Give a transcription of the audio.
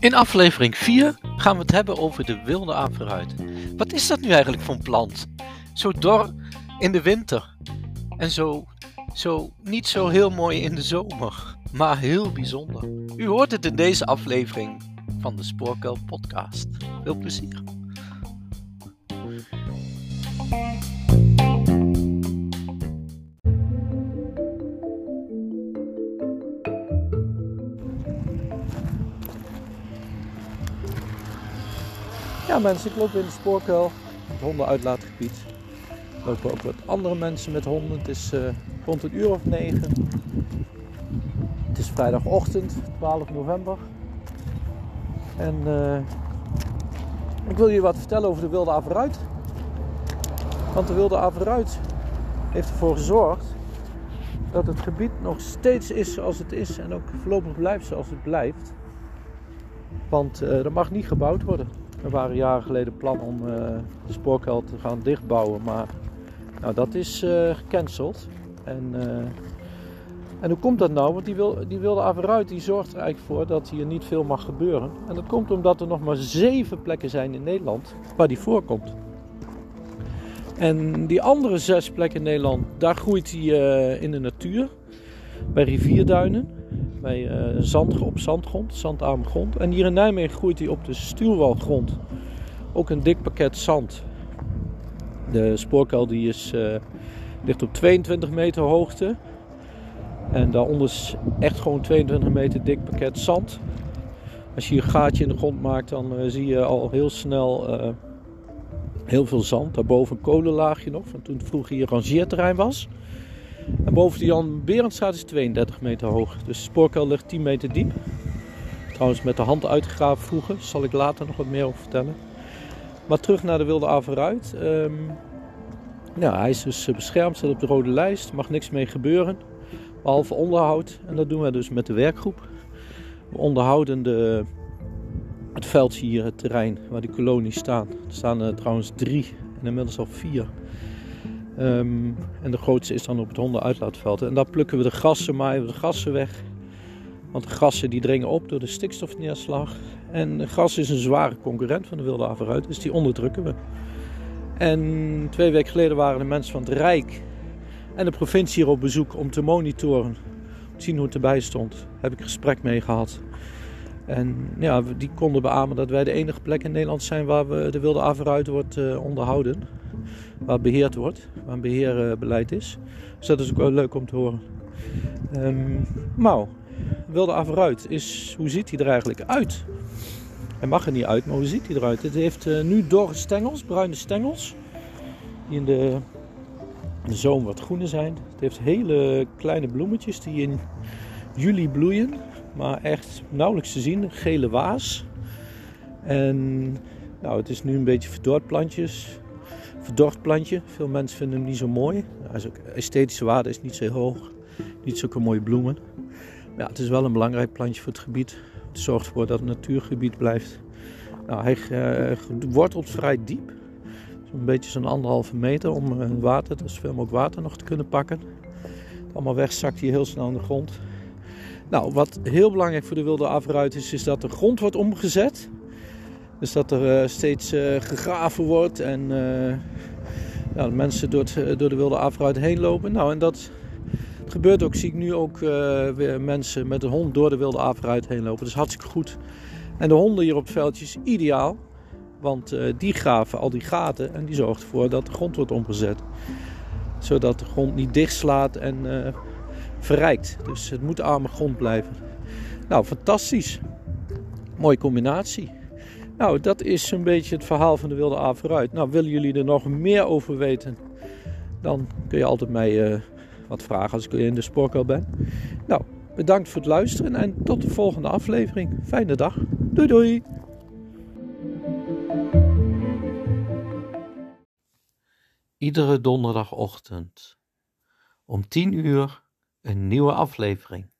In aflevering 4 gaan we het hebben over de wilde averruit. Wat is dat nu eigenlijk voor een plant? Zo dor in de winter en zo, zo niet zo heel mooi in de zomer, maar heel bijzonder. U hoort het in deze aflevering van de Spoorkuil podcast. Veel plezier. Ja mensen, ik loop in de spoorkuil, het hondenuitlaatgebied. Er lopen ook wat andere mensen met honden. Het is uh, rond een uur of negen. Het is vrijdagochtend, 12 november. En uh, ik wil je wat vertellen over de wilde averruit. Want de wilde averruit heeft ervoor gezorgd dat het gebied nog steeds is zoals het is en ook voorlopig blijft zoals het blijft. Want uh, er mag niet gebouwd worden. Er waren jaren geleden plannen om uh, de spoorkuil te gaan dichtbouwen, maar nou, dat is uh, gecanceld. En, uh, en hoe komt dat nou? Want die, wil, die wilde Averruit die zorgt er eigenlijk voor dat hier niet veel mag gebeuren. En dat komt omdat er nog maar zeven plekken zijn in Nederland waar die voorkomt. En die andere zes plekken in Nederland, daar groeit hij in de natuur. Bij rivierduinen, bij uh, zand, op zandgrond, zandarme grond. En hier in Nijmegen groeit hij op de stuwwalgrond. Ook een dik pakket zand. De spoorkuil die is, uh, ligt op 22 meter hoogte. En daaronder is echt gewoon 22 meter dik pakket zand. Als je hier een gaatje in de grond maakt, dan uh, zie je al heel snel heel veel zand. Daarboven een kolenlaagje nog, van toen het vroeger hier rangeerterrein was. En boven de Jan Berendstraat is 32 meter hoog. Dus de spoorkuil ligt 10 meter diep. Trouwens met de hand uitgegraven vroeger. Zal ik later nog wat meer over vertellen. Maar terug naar de wilde averruit. Um, ja, hij is dus beschermd, staat op de rode lijst. Mag niks mee gebeuren. Behalve onderhoud. En dat doen we dus met de werkgroep. We onderhouden de, het veldje hier, het terrein waar die kolonies staan. Er staan er trouwens drie en inmiddels al vier. Um, en de grootste is dan op het hondenuitlaatveld. En daar plukken we de grassen, maaien we de grassen weg. Want de grassen die dringen op door de stikstofneerslag. En gras is een zware concurrent van de wilde averruit, dus die onderdrukken we. En twee weken geleden waren de mensen van het Rijk en de provincie hier op bezoek om te monitoren. Om te zien hoe het erbij stond. Daar heb ik gesprek mee gehad. En ja, die konden beamen dat wij de enige plek in Nederland zijn waar we de wilde averruit wordt uh, onderhouden waar beheerd wordt, waar een beheerbeleid is. Dus dat is ook wel leuk om te horen. Um, nou, wilde averuit is, hoe ziet hij er eigenlijk uit? Hij mag er niet uit, maar hoe ziet hij eruit? Het heeft uh, nu dorre stengels, bruine stengels, die in de, zomer wat groener zijn. Het heeft hele kleine bloemetjes die in juli bloeien, maar echt nauwelijks te zien, gele waas. En nou, het is nu een beetje verdord plantjes verdord plantje. Veel mensen vinden hem niet zo mooi. De esthetische waarde is niet zo hoog. Niet zulke mooie bloemen. Maar ja, het is wel een belangrijk plantje voor het gebied. Het zorgt ervoor dat het natuurgebied blijft. Nou, hij uh, wortelt vrij diep. Zo'n beetje zo'n anderhalve meter om uh, water, dus veel mogelijk water nog te kunnen pakken. Allemaal weg zakt hij heel snel in de grond. Nou, wat heel belangrijk voor de wilde afruit is, is dat de grond wordt omgezet. Dus dat er uh, steeds gegraven wordt en ja, mensen door, het, door de wilde afruit heen lopen. Nou, en dat gebeurt ook, zie ik nu ook weer mensen met een hond door de wilde afruit heen lopen. Dat is hartstikke goed. En de honden hier op het veldje is ideaal, want die graven al die gaten en die zorgt ervoor dat de grond wordt omgezet. Zodat de grond niet dichtslaat en verrijkt. Dus het moet arme grond blijven. Nou, fantastisch. Mooie combinatie. Nou, dat is een beetje het verhaal van de Wilde A vooruit. Nou, willen jullie er nog meer over weten? Dan kun je altijd mij uh, wat vragen als ik in de spoorkuil ben. Nou, bedankt voor het luisteren en tot de volgende aflevering. Fijne dag. Doei doei. Iedere donderdagochtend om 10 uur een nieuwe aflevering.